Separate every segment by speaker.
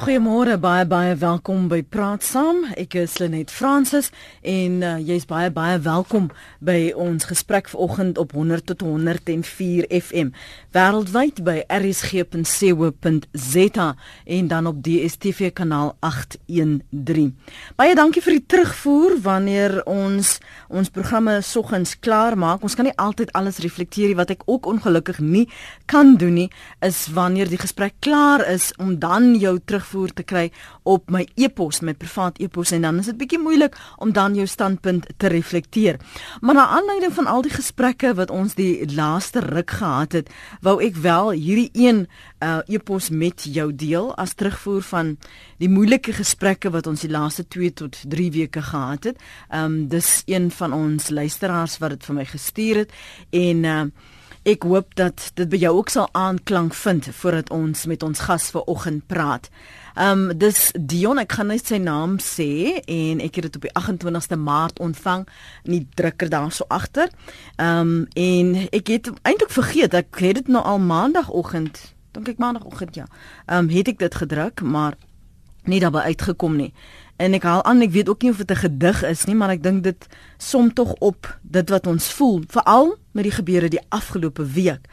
Speaker 1: Goeiemôre, baie baie welkom by Praat Saam. Ek is Lenet Fransis en uh, jy's baie baie welkom by ons gesprek vanoggend op 100 tot 104 FM wêreldwyd by rsg.co.za en dan op DStv kanaal 813. Baie dankie vir die terugvoer wanneer ons ons programme soggens klaar maak. Ons kan nie altyd alles reflekteer nie wat ek ook ongelukkig nie kan doen nie is wanneer die gesprek klaar is om dan jou terug terugvoer te kry op my e-pos, my privaat e-pos en dan is dit bietjie moeilik om dan jou standpunt te reflekteer. Maar na aanleiding van al die gesprekke wat ons die laaste ruk gehad het, wou ek wel hierdie een uh, e-pos met jou deel as terugvoer van die moeilike gesprekke wat ons die laaste 2 tot 3 weke gehad het. Ehm um, dis een van ons luisteraars wat dit vir my gestuur het en uh, Ek hoop dat dit by jou ook sal aanklank vind voordat ons met ons gas vanoggend praat. Ehm um, dis Dion, ek gaan net sy naam sê en ek het dit op die 28ste Maart ontvang in die drukker daar so agter. Ehm um, en ek het eintlik vergeet ek het dit nou al maandagooggend, dink ek maandagooggend ja. Ehm um, het ek dit gedruk, maar nie daarby uitgekom nie. En ek haal aan, ek weet ook nie of dit 'n gedig is nie, maar ek dink dit som tog op dit wat ons voel, veral met die gebeure die afgelope week.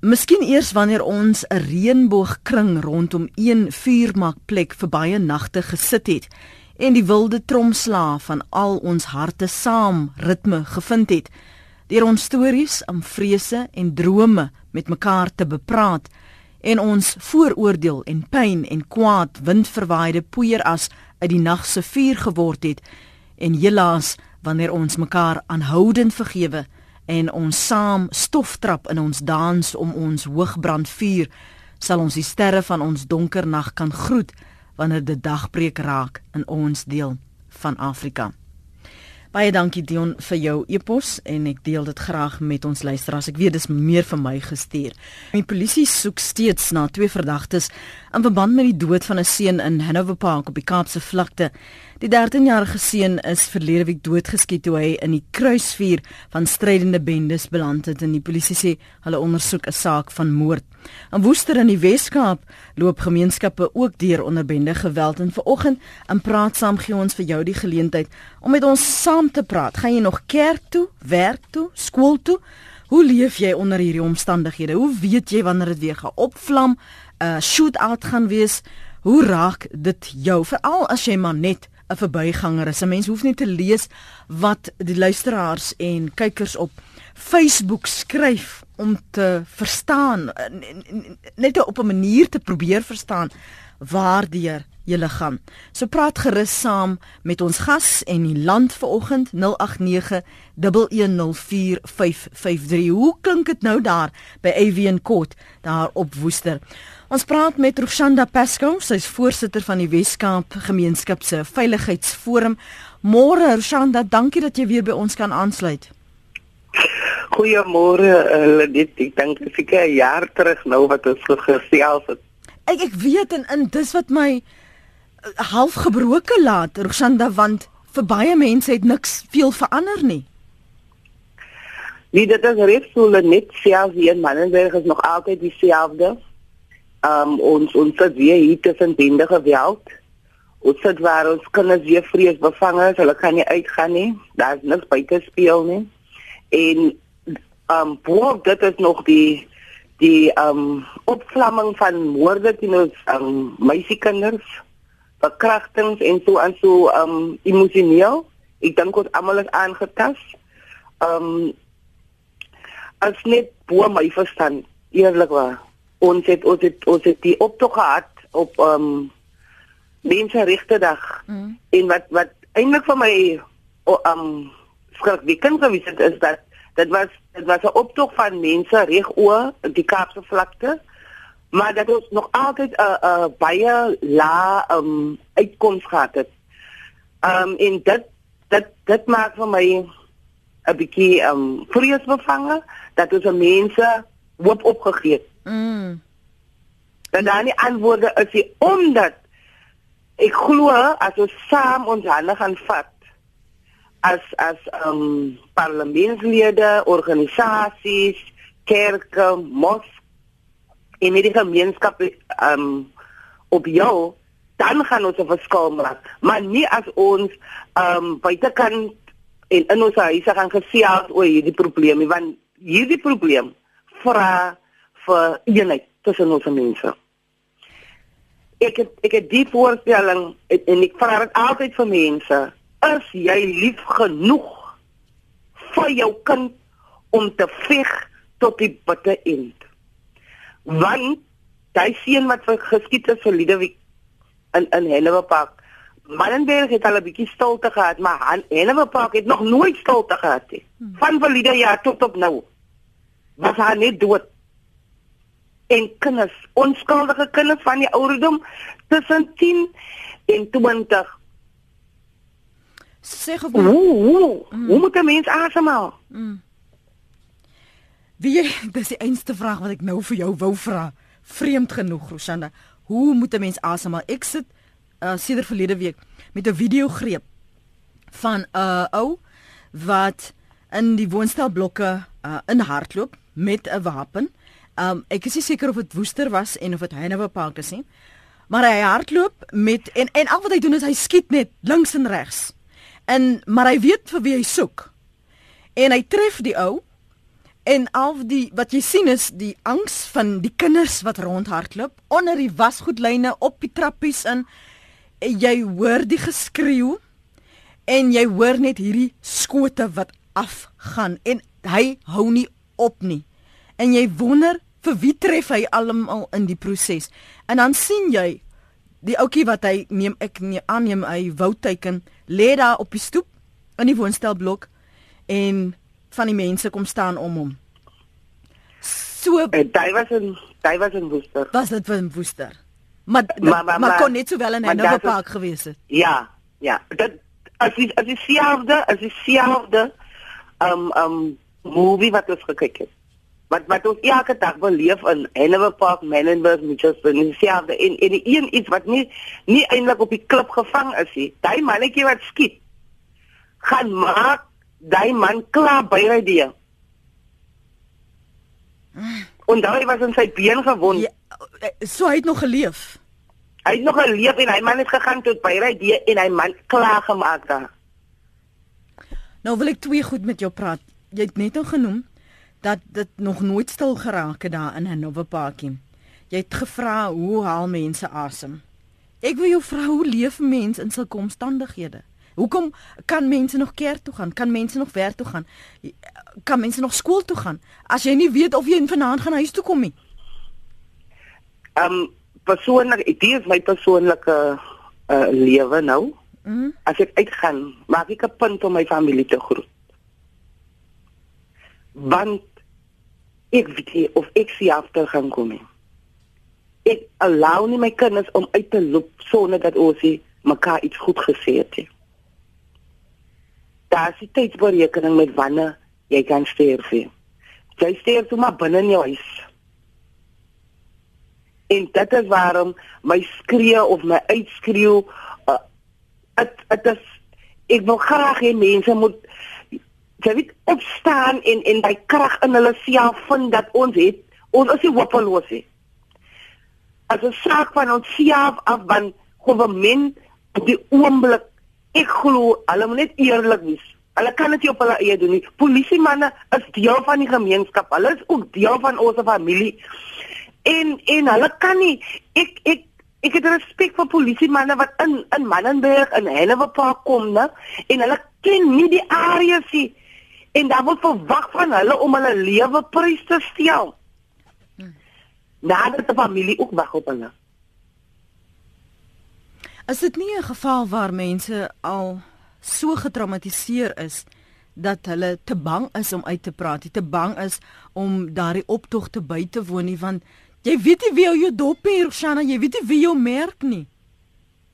Speaker 1: Miskien eers wanneer ons 'n reënboogkring rondom een vuurmakplek vir baie nagte gesit het en die wilde tromslaa van al ons harte saam ritme gevind het, deur ons stories, om vrese en drome met mekaar te bepraat en ons vooroordeel en pyn en kwaad windverwaaide poeieras uit die nag se vuur geword het en helaas wanneer ons mekaar aanhoudend vergewe en ons saam stoftrap in ons dans om ons hoogbrand vuur sal ons die sterre van ons donker nag kan groet wanneer dit dagbreek raak in ons deel van Afrika. Baie dankie Dion vir jou e-pos en ek deel dit graag met ons luisteraars. Ek weet dis meer vir my gestuur. Die polisie soek steeds na twee verdagtes in verband met die dood van 'n seun in Hanover Park op die Kaapse vlakte. Die 13-jarige seun is verlede week doodgeskiet toe hy in die kruisvuur van strydende bendes beland het en die polisie sê hulle ondersoek 'n saak van moord. In Woester in die Wes-Kaap loop gemeenskappe ook deur onder bende geweld en vanoggend in praat saam gee ons vir jou die geleentheid om met ons saam te praat. Gaan jy nog kerk toe, werk toe, skool toe? Hoe leef jy onder hierdie omstandighede? Hoe weet jy wanneer dit weer gaan opvlam? 'n uh, Shootout gaan wees? Hoe raak dit jou veral as jy maar net 'n verbyganger is. 'n Mens hoef nie te lees wat die luisteraars en kykers op Facebook skryf om te verstaan net op 'n manier te probeer verstaan waardeur jy liggaam. So praat gerus saam met ons gas en die land vanoggend 089 1104553. Hoe klink dit nou daar by Avian Court daar op Woester? Ons praat met Roshanda Pasco, sy is voorsitter van die Weskaap Gemeenskap se Veiligheidsforum. Môre Roshanda, dankie dat jy weer by ons kan aansluit.
Speaker 2: Goeiemôre, uh, dit ek dink dit is 'n jaar terug nou wat ons gesels het.
Speaker 1: Ek ek weet en, en dis wat my uh, half gebroke laat, Roshanda, want vir baie mense het niks veel verander nie.
Speaker 2: Nee, dit is reg so net selfs hier in Mannenberg is nog altyd dieselfde um, ons ons sit weer hier tussen bende geweld. Ons sit waar ons kinders weer vrees bevange is, hulle kan nie uitgaan nie. Daar's niks buite speel nie. En um boog dit is nog die die um opvlamming van moorde teen ons um meisiekinders, verkrachtings en so aan so um emosioneel. Ek dink ons almal is aangetas. Um as net bo my verstand eerlikwaar ons het ons het ons het die optog gehad op ehm um, menseregte dag mm. en wat wat eintlik vir my ehm um, skrikwekkend gewees het is dat dit was dit was 'n optog van mense reg oor die Kaapse vlakte maar dat ons nog altyd 'n uh, uh, baie la ehm um, uitkoms gehad het. Ehm um, en dit dit dit maak vir my 'n bietjie ehm um, vreesbevange dat ons mense hoop opgegee het. Mm. En dan die antwoorde is die omdat ek glo as ons saam ons hande gaan vat as as um parlementslede, organisasies, kerke, mos en die gemeenskap um op jou, dan gaan ons 'n verskil maak. Maar nie as ons um, buitekant en in ons huise gaan gesê het oor hierdie probleem, want hierdie probleem vra vir eenheid tussen ons mense. Ek het, ek het die voorstelling en ek vra dit altyd vir mense, is jy lief genoeg vir jou kind om te veg tot die bitter eind? Want daai seun wat geskiet het vir Lidewik in in Hellewepark Malenberg het al 'n bietjie stilte gehad, maar Hellewepark het nog nooit stilte gehad nie. Van Valida ja tot op nou. Was hy net dood? En kinders, onskuldige kinders van die ouderdom tussen 10 en 20.
Speaker 1: Sê gewoon.
Speaker 2: Hoe, hoe, mm. hoe moet 'n mens asemhaal?
Speaker 1: Mm. Wie dis die enigste vraag wat ek nou vir jou wou vra. Vreemd genoeg, Rosanda. Hoe moet 'n mens asemhaal? Ek sit uh sedert verlede week met 'n video greep van 'n uh, ou wat in die woonstelblokke uh in hardloop met 'n wapen. Um ek is seker of dit Woester was en of dit Heinouwe Park is nie. Maar hy hardloop met en en al wat hy doen is hy skiet net links en regs. En maar hy weet vir wie hy soek. En hy tref die ou En al die wat jy sien is die angs van die kinders wat rondhardloop onder die wasgoedlyne op die trappies in. Jy hoor die geskreeu en jy hoor net hierdie skote wat afgaan en hy hou nie op nie. En jy wonder vir wie tref hy almal in die proses. En dan sien jy die ouetjie wat hy neem ek neem aanneem hy wou teken lê daar op die stoep in die woonstelblok en van die mense kom staan om hom. So
Speaker 2: en hy was in hy was in Woester.
Speaker 1: Was dit in Woester? Maar maar, maar, maar kon net sowel in 'n ander park gewees het.
Speaker 2: Ja, ja. Dit as jy as jy selfde, as jy selfde um um movie wat ons gekyk het. Wat wat ons elke dag beleef in Hanover Park, Menenberg, Mitchells Plain, en en die een iets wat nie nie eintlik op die klip gevang is nie. Daai mannetjie wat skiet gaan maak daai man klaar by hy die. En daai was in sy been gewond. Ja,
Speaker 1: so hy het nog geleef.
Speaker 2: Hy het nog geleef en hy man het gegaan tot by hy die en hy man klaar gemaak daar.
Speaker 1: Nou wil ek twee goed met jou praat. Jy het net nou genoem dat dit nog nooit stil geraak het daar in 'n nuwe parkie. Jy het gevra hoe haal mense asem? Ek wil jou vra hoe leef mense in sulke omstandighede? Hoekom kan mense nog kerk toe gaan? Kan mense nog werk toe gaan? Kan mense nog skool toe gaan as jy nie weet of jy vanaand gaan huis toe kom nie?
Speaker 2: Ehm um, persoonlik, dit is my persoonlike uh, lewe nou. Mm. As ek uitgaan, maak ek 'n punt om my familie te groet. Want ek weet nie of ek sie agter gaan kom nie. Ek allow nie my kinders om uit te loop sonder dat ons mekaar iets goed gesê het nie daar is tydsberekening met wanneer jy kan sterf. Jy sterf maar binne in jou huis. En dit is waarom my skree of my uitskreeu dit uh, dit is ek wil graag hê mense moet jy weet opstaan en en by krag in hulle self vind dat ons het ons is nie hopeloos nie. As 'n saak van ons self af van government op die oomblik Ek glo hulle moet net eerlik wees. Hulle kan dit nie op hulle eie doen nie. Polisie manne is deel van die gemeenskap. Hulle is ook deel van ons familie. En en hulle kan nie ek ek ek het respek vir polisie manne wat in in Mannenberg en Hanover Park kom, né? En hulle ken nie die areas nie. En dan word verwag van hulle om hulle lewe prys te stel. Hmm. Nadat die familie ook wag op hulle.
Speaker 1: Is dit nie 'n geval waar mense al so getraumatiseer is dat hulle te bang is om uit te praat, te bang is om daardie optog te by te woon nie want jy weet nie wie jou dop hier Shana, jy weet nie wie jou merk nie.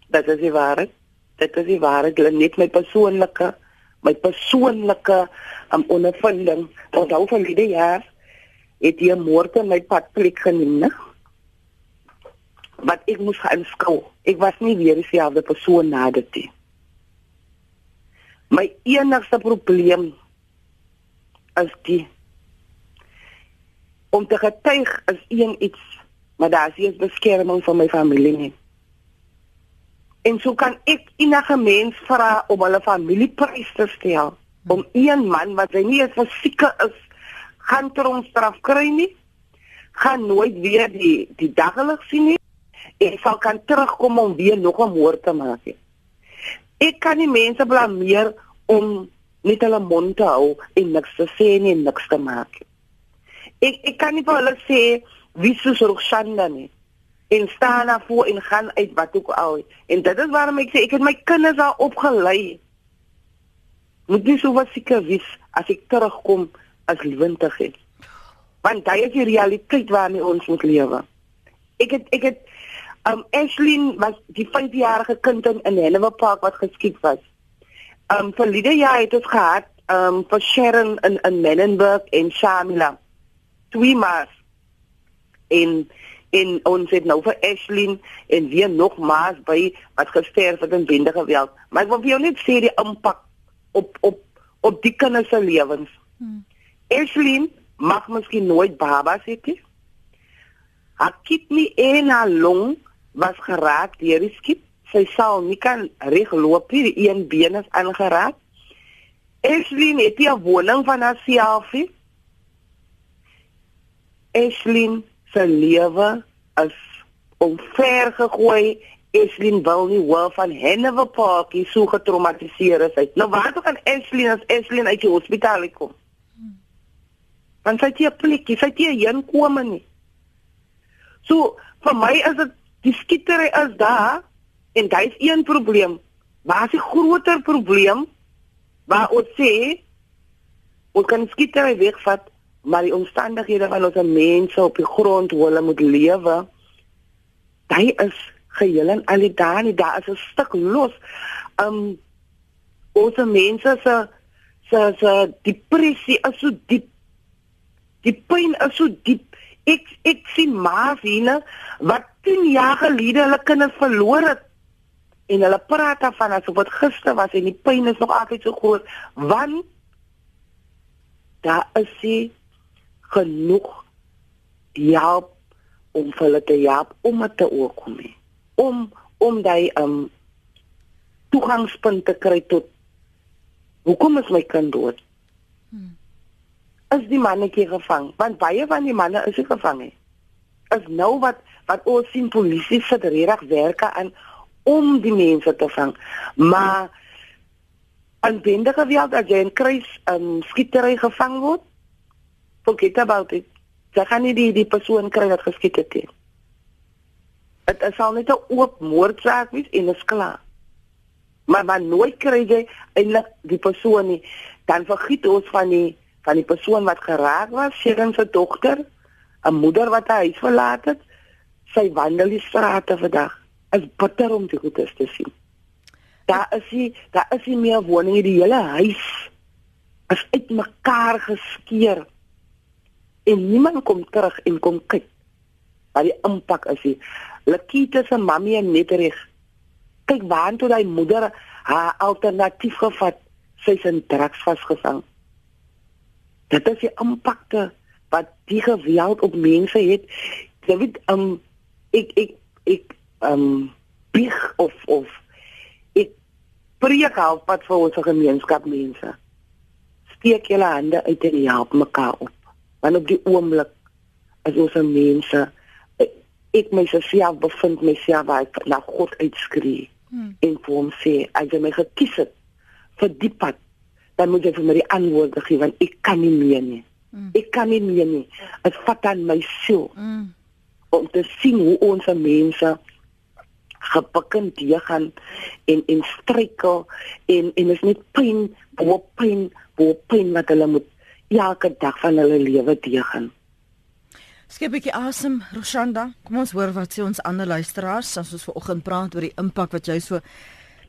Speaker 2: Dit is die waarheid. Dit is die waarheid, net my persoonlike my persoonlike um, ondervinding. Onthou van die jaar het jy moord in my padplek geneem, né? wat ek moes aanskou. Ek was nie weer dieselfde persoon na dit nie. My enigste probleem is die om te getuig is een iets, maar daar is beskerming van my familie nie. En so kan ek enige mens vra om hulle familieprys te stel om een man wat hy nie eens fisieke is gaan tronkstraf kry nie gaan nooit weer die die daglig sien nie en sal kan terugkom om weer nog 'n moord te maak. Ek kan nie mense blameer om net hulle mond te hou en niks te sê nie niks te maak. Ek ek kan nie vir hulle sê wie se sorgshanda nie en staan daar voor en gaan uit wat ook al. En dit is waarom ek sê ek het my kinders daar opgelei. Moet nie so wat seker wees as ek terugkom as lewendig is. Want dit is die realiteit waarmee ons moet lewe. Ek het ek het um Ashlyn was die 5-jarige kind in in Hanover Park wat geskiet was. Um verlede jaar het ons gehad um vir Sharon in in Menenberg en Shamila. Twee maas en en ons het nou vir Ashlyn en weer nog maas by wat gesterf het in bende geweld. Maar ek wil vir jou net sê die impak op op op die kinders se lewens. Hmm. Ashlyn mag miskien nooit baba hê nie. Haar kidney en haar long was geraak deur die skip. Sy sal nie kan regloop nie, die een been is aangeraak. Ashlyn het hier 'n woning van haarself. Ashlyn se lewe is onver gegooi. Ashlyn wil nie hoor van Hanover Park hier so getraumatiseer is. Nou waar toe kan Ashlyn as Ashlyn uit die hospitaal kom? Want sy het 'n plekkie, sy het hier heen kom nie. So vir my is dit die skietery is daar en daar is een probleem. Waar is die groter probleem? Waar ons sê ons kan skietery wegvat, maar die omstandighede van ons mense op die grond hoe hulle moet lewe, dit is geheel en al daar nie, daar is 'n stuk los. Um ons mense se se se depressie is so diep. Die pyn is so diep. Ek ek sien maar hier wat 10 jaar gelede hulle kinders verloor het en hulle praat daarvan asof dit gister was en die pyn is nog altyd so groot want daar is nie genoeg help om hulle te help om dit te oorkom nie om om daai um toegangspunt te kry tot hoekom is my kind dood? Hmm. is die mannetjie gevang? Want baie van die manne is gevang nie. Is nou wat wat ons sien polisie sit regtig werke aan om die mense te vang. Maar aan bende geweld as jy in kruis um, skietery gevang word forget about it. Jy gaan nie die die persoon kry wat geskiet het nie. Dit is al net 'n oop moordsaak wees en dit is klaar. Maar maar nooit kry jy eintlik die persoon nie. Dan vergiet ons van die van die persoon wat geraak was seker se dogter 'n moeder wat haar huis verlaat het. Sy wandel die strate vandag. Is bitter om die goedes te sien. Daar is nie daar is nie meer woninge die hele huis. Is uitmekaar geskeur en niemand kom terug en kom kyk wat die impak is hier. Lakita se mamma en net reg. Kyk waar toe daai moeder haar alternatief gevat. Sy's in drugs vasgevang. Dit is die impakte wat die geweld op mense het. Jy weet, um, ek ek ek um bieg of of ek preek half wat vir ons gemeenskap mense. Steek julle hande uit en help mekaar op. Want op die oomblik as ons mense ek myself bevind myself waar ek na God uitskree hmm. en vir hom sê as jy my gekies het vir die pad dan moet jy vir my die antwoord gee want ek kan nie meer nie. Hmm. Ek kan nie meer nie. Dit vat aan my siel. Hmm om te sien hoe ons mense gepikkend die gaan en en struikel en en is net pyn bo pyn bo pyn wat hulle moet elke dag van hulle lewe teëgaan.
Speaker 1: Skep ek asem Roshanda, kom ons hoor wat sê ons ander luisteraars as ons vanoggend praat oor die impak wat jy so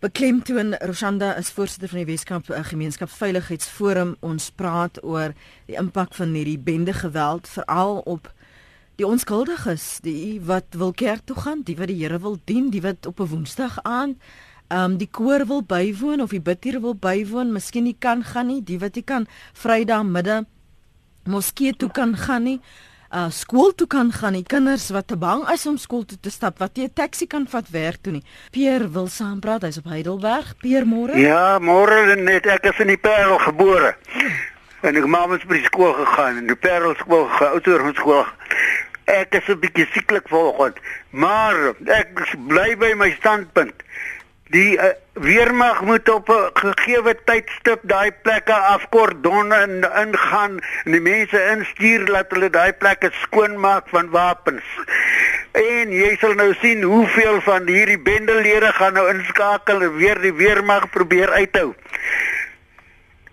Speaker 1: beklemtoon. Roshanda is voorsitter van die Weskaap eh, Gemeenskapsveiligheidsforum. Ons praat oor die impak van hierdie bende geweld veral op die onskuldiges, die wat wil kerk toe gaan, die wat die Here wil dien, die wat op 'n Woensdag aan ehm um, die koor wil bywoon of die bidtiere wil bywoon, miskien nie kan gaan nie, die wat nie kan Vrydag middag moskee toe kan gaan nie. uh skool toe kan gaan, die kinders wat te bang is om skool toe te stap, wat nie 'n taxi kan vat werk toe nie. Pierre wil saampraat, hy's op Heidelberg. Pierre, môre?
Speaker 3: Ja, môre net ek is in die Parel gebore. En ek maak mos by die skool gegaan, in die Parel skool, ouer skool. Ek is 'n bietjie sieklik vanoggend, maar ek bly by my standpunt die uh, weermag moet op 'n gegeewe tydstip daai plekke afkordon en ingaan en die mense instuur dat hulle daai plekke skoon maak van wapens. En jy sal nou sien hoeveel van hierdie bendelede gaan nou inskakel en weer die weermag probeer uithou.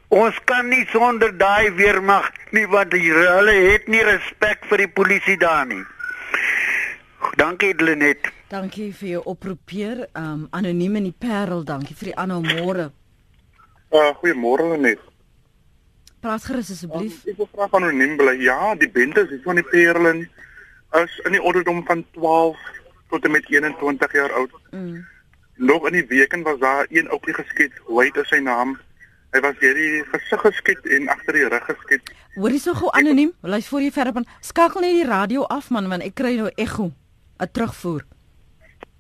Speaker 3: Ons kan nie sonder daai weermag nie want hulle het nie respek vir die polisie daar nie. Dankie Lenet.
Speaker 1: Dankie vir jou oproepeer. Um anoniem in die Parel, dankie vir die aanhou môre.
Speaker 4: Uh goeiemôre net.
Speaker 1: Praat gerus asseblief.
Speaker 4: Um, ek wil vra van anoniem bly. Ja, die bendes is van die Parel is in die ouderdom van 12 tot en met 21 jaar oud. Mm. Nog in die weken was daar een ouetjie geskiet. Hoe het hy sy naam? Hy was deur die gesig geskiet en agter die rug geskiet.
Speaker 1: Hoorie so gou anoniem. Luister voor jy verder gaan. Skakel net die radio af man want ek kry nou ekko. 'n Terugvoer.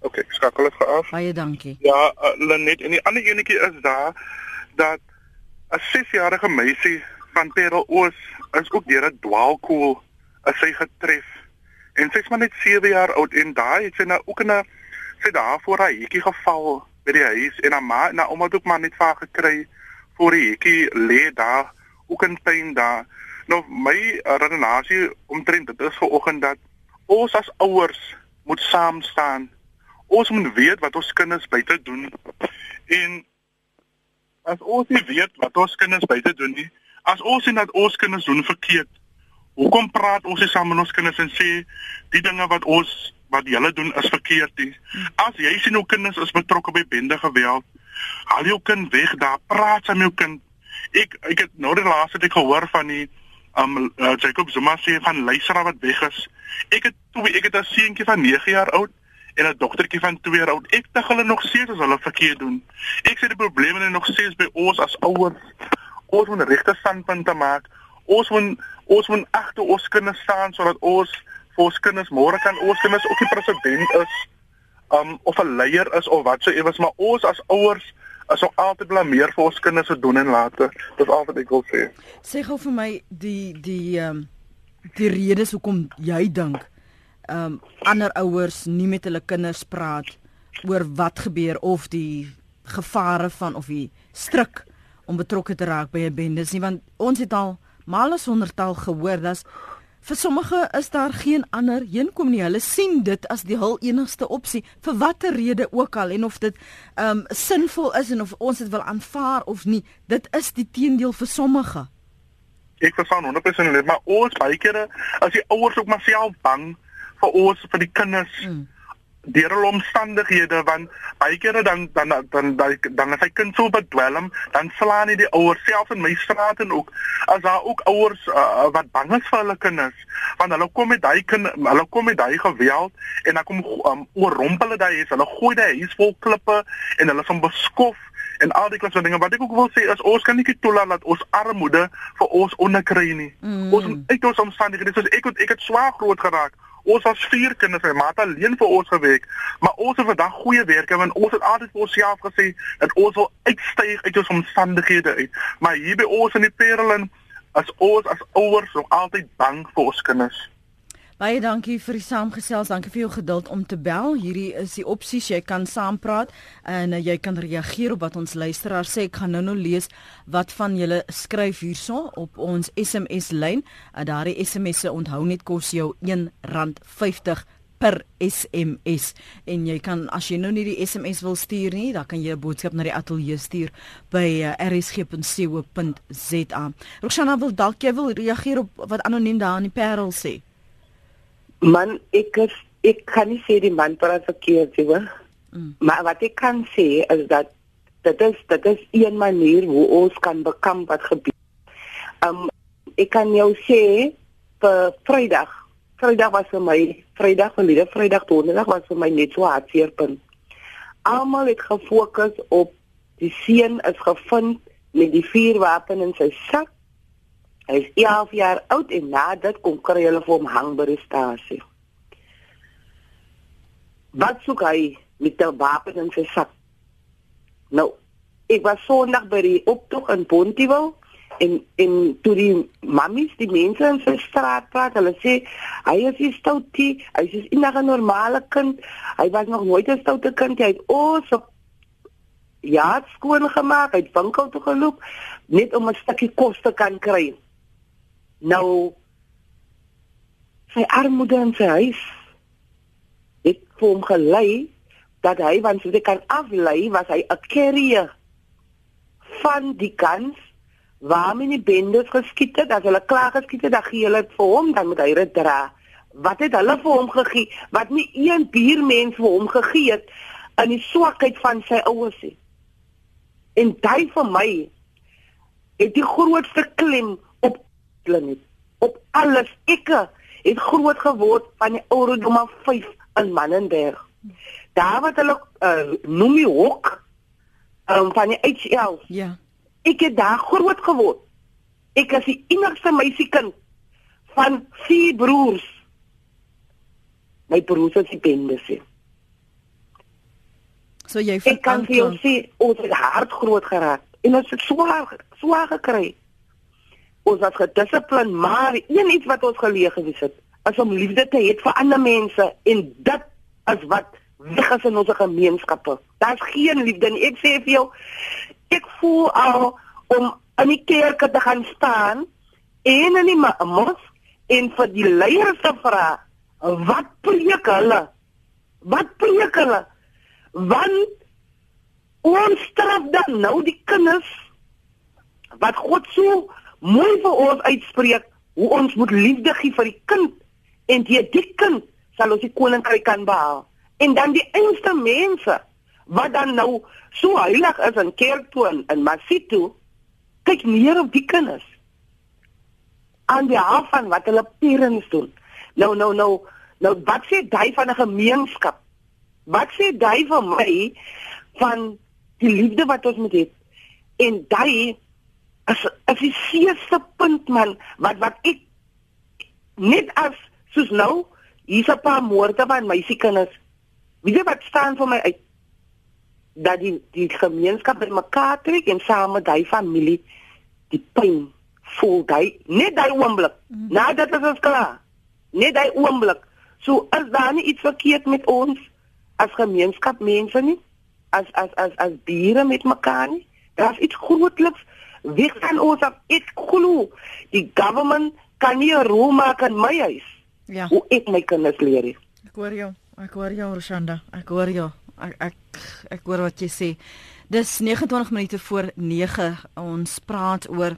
Speaker 4: OK, ek skakel dit af.
Speaker 1: Baie dankie.
Speaker 4: Ja, uh, Lenet en die ander enetjie is daar dat 'n 6-jarige meisie van Parel Oos is ook deur 'n dwaalkoel as sy getref. En sy's maar net 7 jaar oud en daai het sy nou ook in 'n sy daar voor haar hekkie geval by die huis en haar ma en haar ouma het ook maar net vaar gekry voor die hekkie lê daar ook in pyn daar. Nou my redenasie omtrent dit is vanoggend dat ons as ouers moet saam staan. Ons moet weet wat ons kinders buite doen. En as ons nie weet wat ons kinders buite doen nie as ons sien dat ons kinders doen verkeerd hoekom praat ons nie saam met ons kinders en sê die dinge wat ons wat hulle doen is verkeerd nie. As jy sien hoe kinders is betrokke by bende geweld haal jou kind weg daar praat saam met jou kind. Ek ek het nou die laaste ek gehoor van die um uh, Jacob Zuma sê van luisteraar wat weg is ek het toe ek het 'n seentjie van 9 jaar oud en 'n dogtertjie van 2 jaar oud. Ek dink hulle nog steeds as hulle verkeerd doen. Ek sê die probleme is nog steeds by ons as ouers. Ons moet regte standpunte maak. Ons moet ons moet agter ons kinders staan sodat ons vir ons kinders môre kan ons kinders ook die president is um of 'n leier is of wat so ewes, maar ons as ouers is ook altyd blameer vir ons kinders se doen en late. Dis al wat ek wil sê.
Speaker 1: Sê gou vir my die die um die redes hoekom jy dink ehm um, ander ouers nie met hulle kinders praat oor wat gebeur of die gevare van of die stryk om betrokke te raak by 'n bendes nie want ons het al males honderdtal gehoor dat vir sommige is daar geen ander heenkom nie. Hulle sien dit as die hul enigste opsie vir watter rede ook al en of dit ehm um, sinvol is en of ons dit wil aanvaar of nie. Dit is die teendeel vir sommige.
Speaker 4: Ek verstaan 100% maar ons baie kere as die ouers ook maar self bang vir ons vir die kinders mm. Deur hulle omstandighede want baie kere dan dan dan dan dan as hy kind so bedwelm dan slaan hy die ouers self in my straat en ook as daar ook ouers uh, wat bang is vir hulle kinders want hulle kom met daai kind hulle kom met daai geweld en dan kom um, oorrompel hulle daai huis hulle gooi daai huis vol klippe en hulle van beskof en al die klasse dinge wat ek ook wil sê is ons kan nie toelaat dat ons armoede vir ons onderkry nie. Mm. Ons uit ons omstandighede soos ek het ek het swaar groot geraak. Ons was vier kinders, my ma het alleen vir ons gewerk, maar ons het vandag goeie werk en ons het altyd vir onsself gesê dat ons wil uitstyg uit ons omstandighede uit. Maar hier by ons in die Perelen as ons as ouers nog altyd bang vir ons kinders.
Speaker 1: Baie dankie vir die saamgesels. Dankie vir jou geduld om te bel. Hierdie is die opsies. Jy kan saampraat en uh, jy kan reageer op wat ons luisteraar sê. Ek gaan nou-nou lees wat van julle skryf hierso op ons SMS lyn. Uh, Daardie SMS'e onthou net kos jou R1.50 per SMS en jy kan as jy nou nie die SMS wil stuur nie, dan kan jy 'n boodskap na die ateljee stuur by uh, rsg.co.za. Roxana wil dalk jy wil reageer op wat anoniem daar in die Parel sê.
Speaker 2: Man, ek is, ek kan nie sê die man praat verkeerd nie, hoor. Mm. Maar wat ek kan sê is dat dit is dit is een manier hoe ons kan bekamp wat gebeur. Um ek kan jou sê vir Vrydag. Vrydag was vir my Vrydag van die Vrydag donderdag was vir my net so hartseerpunt. Almal het gefokus op die seun is gevind met die vuurwapen in sy sak Hy is 11 jaar oud en na dit kom kry hulle vir hom hang by die stasie. Wat soek hy met 'n wapen in sy sak? Nou, ek was Sondag by die optog in Pontiewil en en toe die mammies die mense in sy straat praat, hulle sê hy is nie stoutie, hy is enige normale kind. Hy was nog nooit 'n stoute kind. Hy het o so ja, skoon gemaak, hy het winkel toe geloop net om 'n stukkie kos te kan kry. Nou sy armoede in sy huis het vir hom gelei dat hy want sy kan aflei was hy 'n carrier van die kans waarmee die bendes geskiet het. As hulle klaar geskiet het dan gee hulle dit vir hom dan moet hy dit dra. Wat het hulle vir hom gegee? Wat nie een buurmens vir hom gegee het in die swakheid van sy ouers nie. En daai vir my het die grootste klem klem op alles ek het groot geword van die ouderdom van 5 in Mannenberg daar wat hulle uh, noem die hok um, van die HL
Speaker 1: Ja.
Speaker 2: ek het daar groot geword ek is die enigste meisiekind van vier broers my broers is die bendes.
Speaker 1: So jy
Speaker 2: Ek kan vir jou sê ons het hard groot geraak en ons het swaar swaar gekry. Ons was gedissiplin, maar een iets wat ons geleer gewees het, is om liefde te hê vir ander mense en dit is wat weg is in ons gemeenskappe. Daar's geen liefde nie. Ek sê vir jou, ek voel al om in die kerke te gaan staan en in die mos en vir die leiers te vra, wat preek hulle? Wat preek hulle? Want ons straf dan nou die kinders wat God so mooi vir ons uitspreek hoe ons moet liefde gee vir die kind en deur die kind sal ons die koninkryk kan behaal. En dan die einste mense wat dan nou so heilig is in kerk toe en in Masito kyk neer op die kinders aan die half van wat hulle parents doen. Nou nou nou nou wat sê jy van 'n gemeenskap? Wat sê jy van my van die liefde wat ons moet hê? En jy as as die seerste punt man wat wat ek net as soos nou hier's 'n paar moorde van meisiekinders. Wie weet wat staan vir my uit? Dat die die gemeenskap by mekaar trek en saam met hy familie die pyn voel hy net daai oomblik. Mm. Nadat dit is klaar. Net daai oomblik. So is daar nie iets verkeerd met ons as gemeenskap mense nie? As as as as bure met mekaar nie? Daar's iets grootliks weg van ons af. Ek glo die government kan nie 'n rol maak in my huis
Speaker 1: Ja.
Speaker 2: hoe ek my kinders leer.
Speaker 1: Ek hoor jou. Ek hoor jou, Roshanda. Ek hoor jou. Ek ek ek hoor wat jy sê. Dis 29 minute voor 9. Ons praat oor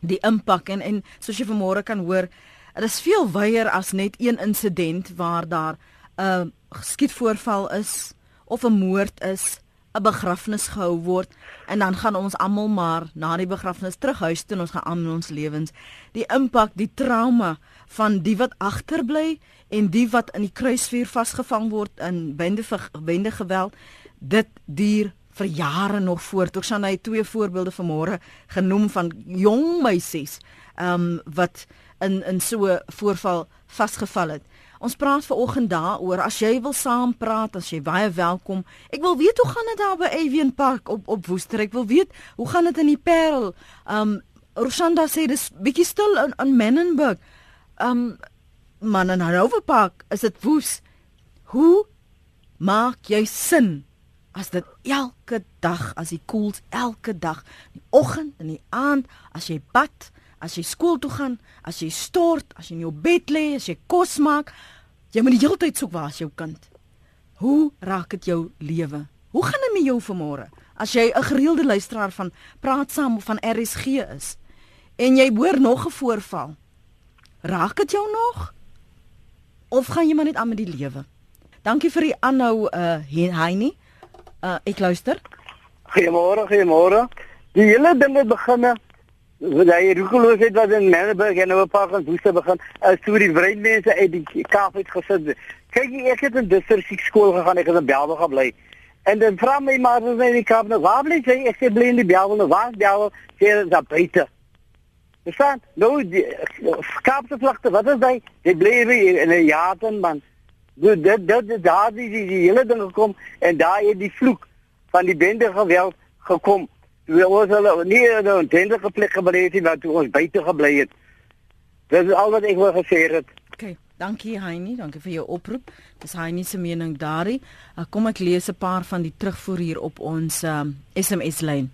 Speaker 1: die impak en en soos jy vanmôre kan hoor, dit is veel wyer as net een insident waar daar 'n skietvoorval is of 'n moord is, 'n begrafnis gehou word en dan gaan ons almal maar na die begrafnis terug huis toe en ons gaan aan met ons lewens. Die impak, die trauma van die wat agterbly en die wat in die kruisvuur vasgevang word in bende bende geweld, dit duur vir jare nog voort. Ek sal hy twee voorbeelde vanmôre genoem van jong meisies ehm um, wat in in so 'n voorval vasgeval het. Ons praat ver oggend daaroor. As jy wil saam praat, as jy baie welkom. Ek wil weet hoe gaan dit daar by Avian Park op op Woester? Ek wil weet hoe gaan dit in die Parel? Um Rosanda sê dis bietjie stil in in Menenberg. Um man in Hanover Park is dit woes. Hoe maak jy sin as dit elke dag as die koels elke dag, die oggend en die aand, as jy bad, as jy skool toe gaan, as jy stort, as jy in jou bed lê, as jy kos maak, jy moet die hele tyd soek waar is jou kind. Hoe raak dit jou lewe? Hoe gaan dit met jou vanmôre? As jy 'n gereelde luisteraar van Praat Saam of van RSG is en jy hoor nog 'n voorval, raak dit jou nog? Of gaan jy maar net aan met die lewe? Dankie vir die aanhou uh Heini. Uh ek luister.
Speaker 5: Goeiemôre, goeiemôre. Die hele ding het begin hy roekeloosheid wat in Melbourne en op Park en Woeste begin. As toe die breinmense uit die Kaap uit gesit. Kyk, ek het in district skool gegaan, ek het in Belwel gebly. En dan vra my maar as in die Kaap, nou waar bly jy? Ek sê bly in die Belwel, nou waar is Belwel? Sê dit daar buite. Verstaan? Nou die Kaapse vlakte, wat is hy? Dit bly hier in 'n jaten man. Dit dit dit daar die die, die hele ding gekom en daar het die vloek van die bende geweld gekom. We ons hulle nie in 'n tendige plek gebly het wat ons buite gebly het. Dis al wat ek wil gesê het.
Speaker 1: OK. Dankie Heinie, dankie vir jou oproep. Dis Heinie se mening daarin. Uh, kom ek lees 'n paar van die terugvoer hier op ons um, SMS lyn.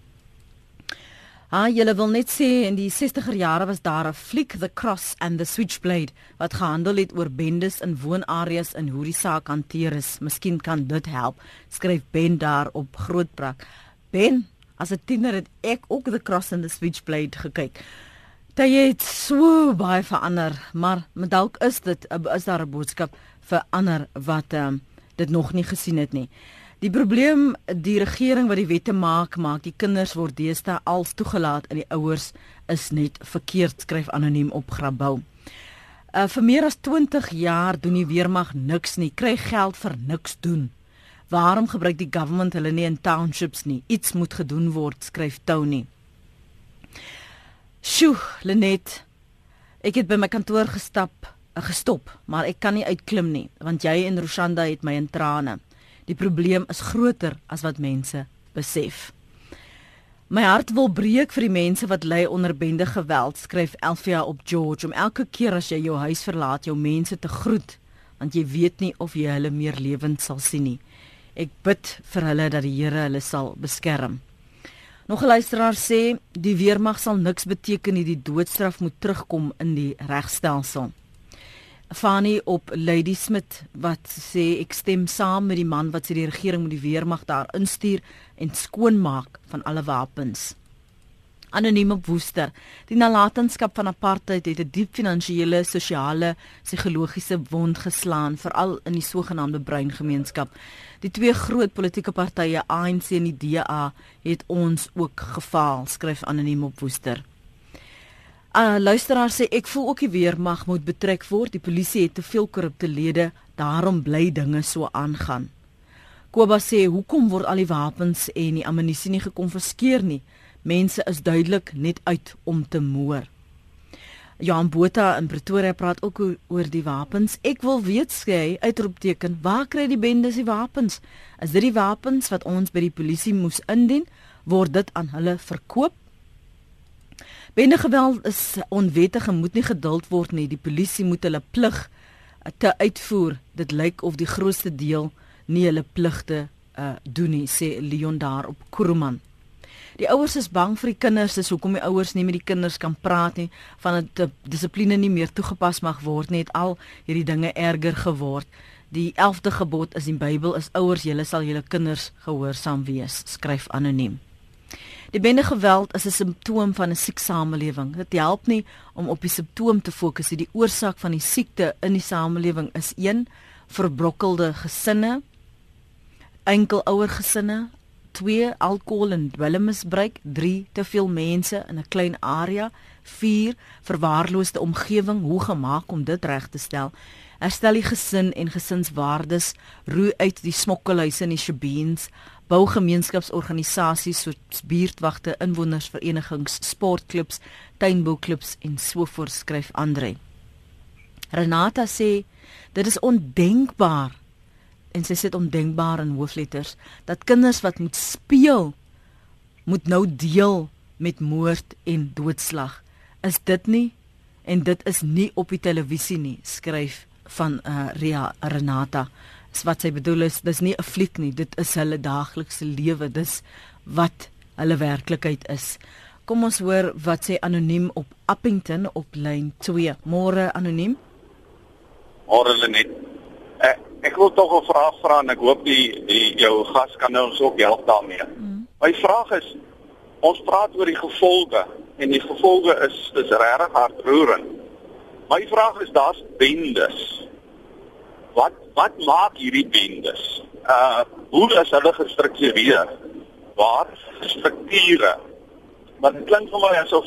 Speaker 1: Ah, julle wil net sê in die 60er jare was daar 'n fliek The Cross and the Switchblade wat gehandel het oor bendes in woonareas en hoe die saak hanteer is. Miskien kan dit help. Skryf Ben daar op Grootbrak. Ben, as 'n tiener het ek ook The Cross and the Switchblade gekyk. Dit het so baie verander, maar dalk is dit is daar 'n boodskap vir ander wat um, dit nog nie gesien het nie. Die probleem, die regering wat die wette maak, maak die kinders word deesdae als toegelaat en die ouers is net verkeerd skryf anoniem op Grabouw. Uh vir meer as 20 jaar doen die weermag niks nie, kry geld vir niks doen. Waarom gebruik die government hulle nie in townships nie? Iets moet gedoen word, skryf Tony. Sjoe, Lenet. Ek het by my kantoor gestap, uh, gestop, maar ek kan nie uitklim nie, want jy en Roshanda het my in trane. Die probleem is groter as wat mense besef. My hart wil breek vir die mense wat ly onder bende geweld, skryf Elfia op George om elke keer as jy jou huis verlaat, jou mense te groet, want jy weet nie of jy hulle meer lewend sal sien nie. Ek bid vir hulle dat die Here hulle sal beskerm. Nog 'n luisteraar sê die weermag sal niks beteken nie, die doodstraf moet terugkom in die regstelsel. Fanny op Lady Smith wat sê ek stem saam met die man wat sê die regering moet die weermag daar instuur en skoonmaak van alle wapens. Anoniem op Woester. Die nalatenskap van apartheid het 'n diep finansiële, sosiale, psigologiese wond geslaan veral in die sogenaamde bruin gemeenskap. Die twee groot politieke partye ANC en die DA het ons ook gefaal, skryf Anoniem op Woester. uh, Luisteraar sê ek voel ook die weermag moet betrek word. Die polisie het te veel korrupte lede, daarom bly dinge so aangaan. Koba sê hoekom word al die wapens en die ammunisie nie gekonfiskeer nie? Mense is duidelik net uit om te moer. Jan Botha in Pretoria praat ook oor die wapens. Ek wil weet sê uitroepteken, waar kry die bendes die wapens? Is dit die wapens wat ons by die polisie moes indien? Word dit aan hulle verkoop? Bende geweld is onwettig en moet nie geduld word nie. Die polisie moet hulle plig te uitvoer. Dit lyk of die grootste deel nie hulle pligte uh, doen nie, sê Leon daar op Kuruman. Die ouers is bang vir die kinders, dis hoekom die ouers nie met die kinders kan praat nie, van dat dissipline nie meer toegepas mag word nie, het al hierdie dinge erger geword. Die 11de gebod is in die Bybel is ouers, julle sal julle kinders gehoorsaam wees, skryf anoniem. Die bende geweld is 'n simptoom van 'n siek samelewing. Dit help nie om op die simptoom te fokus nie. Die oorsaak van die siekte in die samelewing is 1 verbrokkelde gesinne, enkelouer gesinne, 2 alkohol en dwelmmisbruik, 3 te veel mense in 'n klein area, 4 verwaarloosde omgewing, hoe gemaak om dit reg te stel? Herstel die gesin en gesinswaardes, roei uit die smokkelhuise en die shebeens, bou gemeenskapsorganisasies soos buurtwagte, inwonersverenigings, sportklubs, tuinbouklubs en so voort skryf Andre. Renata sê dit is ondenkbaar en sy sê dit ondenkbaar in hoofletters dat kinders wat moet speel moet nou deel met moord en doodslag. Is dit nie en dit is nie op die televisie nie, skryf van uh, Ria Renata. Is wat sy bedoel is dis nie 'n fliek nie dit is hulle daaglikse lewe dis wat hulle werklikheid is. Kom ons hoor wat sê anoniem op Appington op lyn 2 môre anoniem?
Speaker 6: Môre Lenet. Ek, ek wil tog 'n vraag vra en ek hoop die, die jou gas kan nou ons ook help daarmee mm. my vraag is ons praat oor die gevolge en die gevolge is dis regtig hartroerend my vraag is daar's bendes wat wat maak hierdie bendes? Uh hoe is hulle gestruktureer? Waar strukture? Want dit klink vir my asof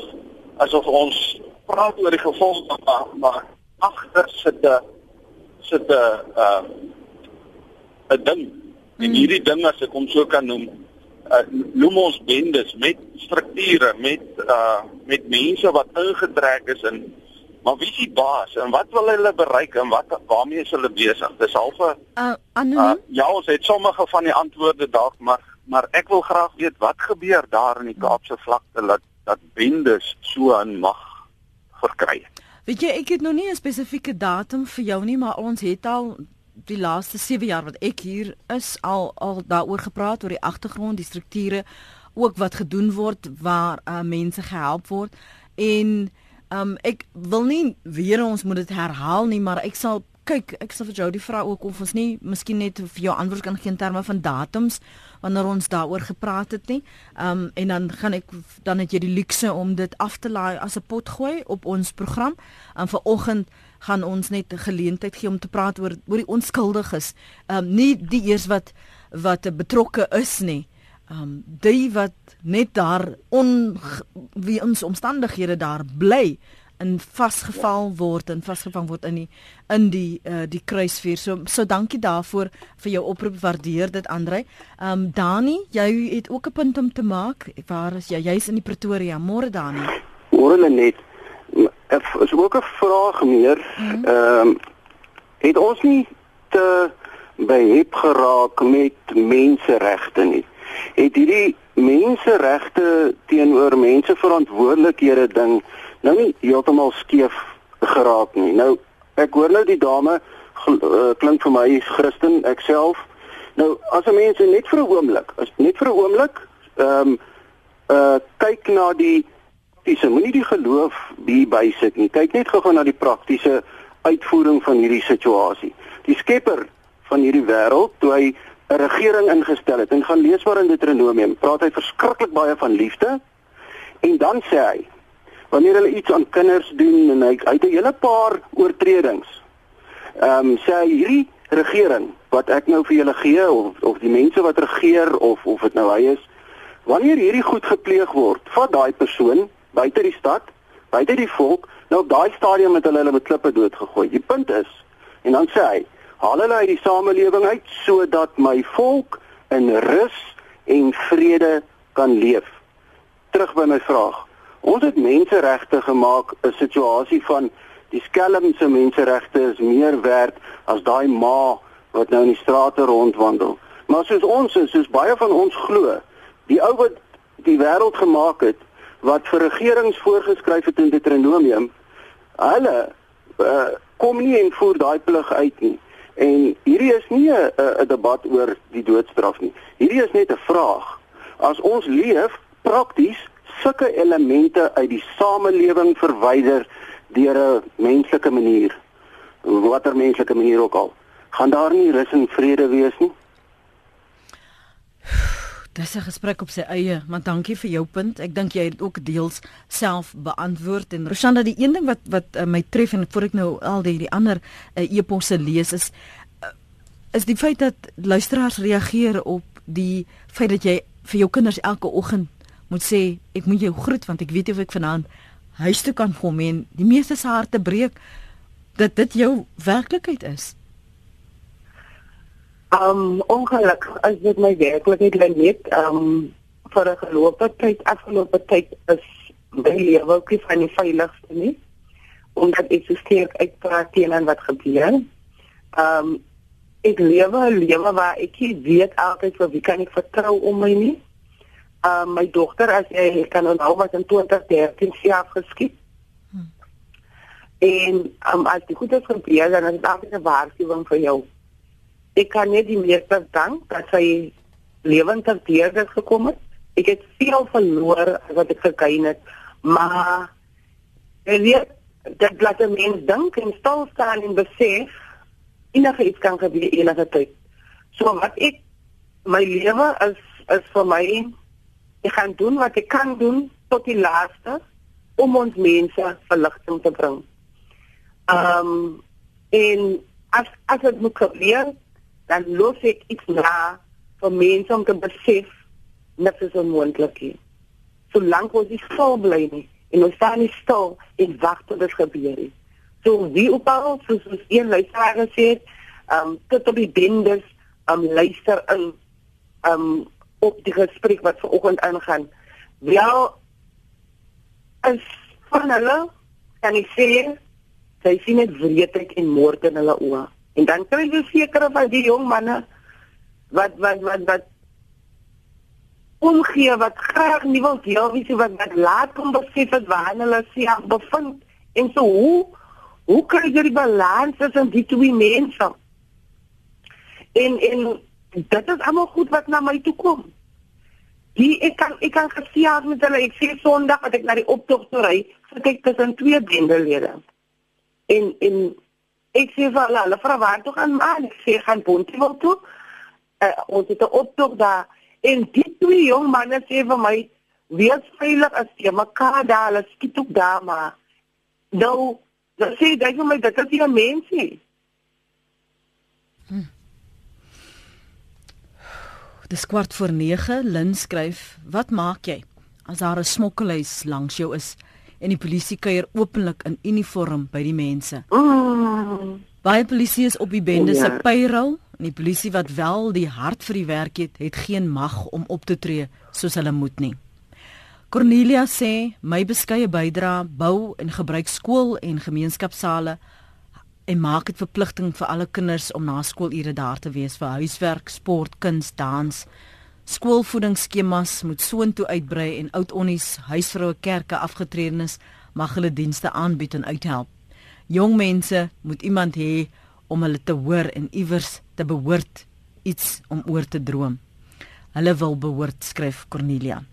Speaker 6: asof ons praat oor die gevolge maar, maar agter sit 'n sit 'n uh 'n ding. En hmm. hierdie ding as ek hom so kan noem, uh, noem ons bendes met strukture met uh met mense wat ingetrek is in maar wie is die baas en wat wil hulle bereik en wat waarmee is hulle besig dis half 'n
Speaker 1: uh, uh,
Speaker 6: ja ons het sommige van die antwoorde dalk maar maar ek wil graag weet wat gebeur daar in die Kaapse vlakte dat dat bendes so aan mag verkry
Speaker 1: weet jy ek het nog nie 'n spesifieke datum vir jou nie maar ons het al die laaste 7 jaar wat ek hier is al al daaroor gepraat oor die agtergrond, die strukture, ook wat gedoen word waar uh, mense gehelp word. En um, ek wil nie weer ons moet dit herhaal nie, maar ek sal kyk, ek sal vir jou die vra ook of ons nie miskien net vir jou antwoord kan gee in terme van datums wanneer ons daaroor gepraat het nie. Um en dan gaan ek dan het jy die luukse om dit af te laai as 'n pot gooi op ons program. Um vanoggend gaan ons net 'n geleentheid gee om te praat oor oor die onskuldiges. Um nie die eers wat wat betrokke is nie. Um die wat net daar on wie ons omstandighede daar bly in vasgeval word en vasgevang word in die in die uh, die kruisvuur. So so dankie daarvoor vir jou oproep. Waardeer dit Andre. Ehm um, Dani, jy het ook 'n punt om te maak. Waar is jy? Jy's in die Pretoria. Môre Dani.
Speaker 7: Môre net. Ek is ook 'n vraag meer. Mhm. Ehm um, het ons nie te behep geraak met menseregte nie. Het hierdie menseregte teenoor mense verantwoordelikhede ding nou nie heeltemal skeef geraak nie. Nou ek hoor nou die dame uh, klink vir my Christen ek self. Nou as 'n mens net vir 'n oomblik, as net vir 'n oomblik, ehm um, uh kyk na die praktiese, moenie die geloof hier bysit nie. Kyk net gou-gou na die praktiese uitvoering van hierdie situasie. Die skepper van hierdie wêreld, toe hy 'n regering ingestel het en gaan lees maar in Deuteronomium, praat hy verskriklik baie van liefde en dan sê hy wanneer hulle iets aan kinders doen en hy uit 'n hele paar oortredings. Ehm um, sê hierdie regering wat ek nou vir julle gee of of die mense wat regeer of of dit nou hy is, wanneer hierdie goed gepleeg word, vat daai persoon buite die stad, buite die volk, nou op daai stadium met hulle hulle met klippe doodgegooi. Die punt is en dan sê hy, haal hulle uit die samelewing uit sodat my volk in rus en vrede kan leef. Terug by my vraag. Ons het menseregte gemaak 'n situasie van die skelmse menseregte is meer werd as daai ma wat nou in die strate rondwandel. Maar soos ons is, soos baie van ons glo, die ou wat die wêreld gemaak het wat vir regerings voorgeskryf het in Deuteronomium, hulle uh, kom nie en voer daai plig uit nie. En hierdie is nie 'n debat oor die doodstraf nie. Hierdie is net 'n vraag. As ons leef prakties sulke elemente uit die samelewing verwyder deur 'n menslike manier watter menslike manier ook al gaan daar nie rus en vrede wees nie
Speaker 1: Dis 'n gesprek op sy eie, maar dankie vir jou punt. Ek dink jy het ook deels self beantwoord en Roshanda die een ding wat wat uh, my tref en voor ek nou al die die ander uh, eposse lees is uh, is die feit dat luisteraars reageer op die feit dat jy vir jou kinders elke oggend moet sê ek moet jou groet want ek weet of ek vanaand huis toe kan kom en die meeste se harte breek dat dit jou werklikheid is.
Speaker 2: Um ongelukkig as dit my werklikheid lê net um vir 'n gelope tyd afgelope tyd is my lewe ook nie van die veiligste nie omdat ek so sterk uitpraat teen wat gebeur. Um ek lewe 'n lewe waar ek weet altyd vir wie kan ek vertrou om my nie uh, my dogter as jy kan onthou was in 2013 sy afgeskiet. Hmm. En um, as die goeie gebeur dan is dit altyd 'n waarskuwing vir jou. Ek kan net die meeste dank dat sy lewend ter deur gekom het. Ek het veel verloor wat ek gekry het, maar ek weet dat laat 'n mens dink en stil staan en besef enige iets kan gebeur enige tyd. So wat ek my lewe is is vir my Ek gaan doen wat ek kan doen tot die laaste om ons mense verligting te bring. Ehm um, en as as dit moet gebeur, dan los ek iets na vir mense om te besef net so onmoontlik is. Solank ons nie stil bly nie en ons staan nie stil en wag tot dit gebeur nie. So wie op al soos ons een luisteraar gesê het, ehm um, tot op die binders, ehm um, luister in ehm um, op die gesprek wat vanoggend aangaan. Wel is van hulle kan ek sê sy sien dit wreedheid en moord in hulle oë. En dan kry jy sekere van die jong manne wat wat wat wat omgee wat graag nie wil deel wie se wat wat laat kom besef het waar hulle sig bevind en so hoe hoe kry jy die balans tussen die twee mense? En en dit is almal goed wat na my toe kom. Die ek kan ek kan gesien met hulle ek sê Sondag dat ek na die optog toe ry, sit ek tussen twee bendelede. En en ek sê vir hulle, hulle vra waar toe gaan maar ek sê gaan Bontewil toe. Uh, ons het 'n optog daar en die twee jong manne sê vir my wees veilig as jy mekaar daar, hulle skiet ook daar maar. Nou, dan sê jy vir my dat dit 'n mens is.
Speaker 1: Dis kwart voor 9. Lin skryf: "Wat maak jy as daar 'n smokkelhuis langs jou is en die polisie kuier openlik in uniform by die mense?"
Speaker 2: Mm.
Speaker 1: Baie polisie is op die bende se ja. payroll en die polisie wat wel die hart vir die werk het, het geen mag om op te tree soos hulle moet nie. Cornelia sê: "My beskeie bydra bou en gebruik skool en gemeenskapsale en maak dit verpligting vir alle kinders om na skoolure daar te wees vir huiswerk, sport, kuns, dans. Skoolvoedingsskemas moet soontoe uitbrei en oud onnies, huisvroue, kerke, afgetredenes mag hulle dienste aanbied en uithelp. Jong mense moet iemand hê om hulle te hoor en iewers te behoort iets om oor te droom. Hulle wil behoort, skryf Cornelia.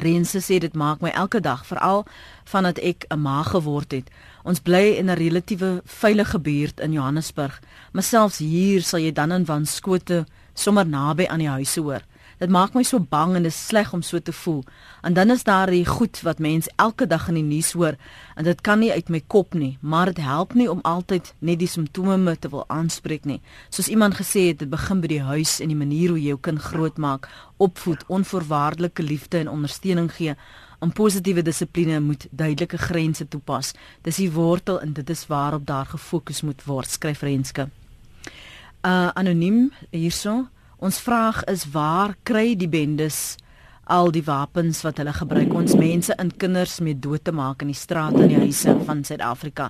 Speaker 1: Rense sê dit maak my elke dag veral vandat ek 'n ma geword het. Ons bly in 'n relatiewe veilige buurt in Johannesburg, maar selfs hier sal jy dan en wan skote sommer naby aan die huise hoor. Dit maak my so bang en dit is sleg om so te voel. En dan is daar die goed wat mense elke dag in die nuus hoor en dit kan nie uit my kop nie, maar dit help nie om altyd net die simptome te wil aanspreek nie. Soos iemand gesê het, dit begin by die huis en die manier hoe jy jou kind grootmaak, opvoed, onvoorwaardelike liefde en ondersteuning gee. Om positiewe dissipline moet duidelike grense toepas. Dis die wortel en dit is waarop daar gefokus moet word, skryf Renske. Uh anoniem hierso. Ons vraag is waar kry die bendes al die wapens wat hulle gebruik ons mense en kinders mee dood te maak in die strate en die huise van Suid-Afrika.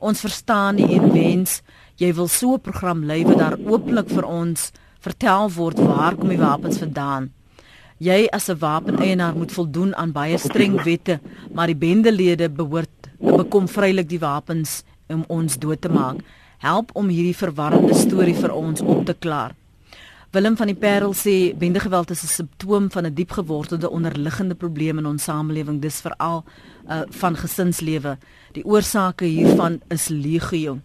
Speaker 1: Ons verstaan die en wens jy wil so 'n program lei wat daar ooplik vir ons vertel word waar kom die wapens vandaan. Jy as 'n wapeneienaar moet voldoen aan baie streng wette, maar die bendelede behoort bekom vrylik die wapens om ons dood te maak. Help om hierdie verwarrende storie vir ons op te klaar. Willem van die Parel sê bendegeweld is 'n simptoom van 'n diep gewortelde onderliggende probleem in ons samelewing, dis veral uh, van gesinslewe. Die oorsake hiervan is legio.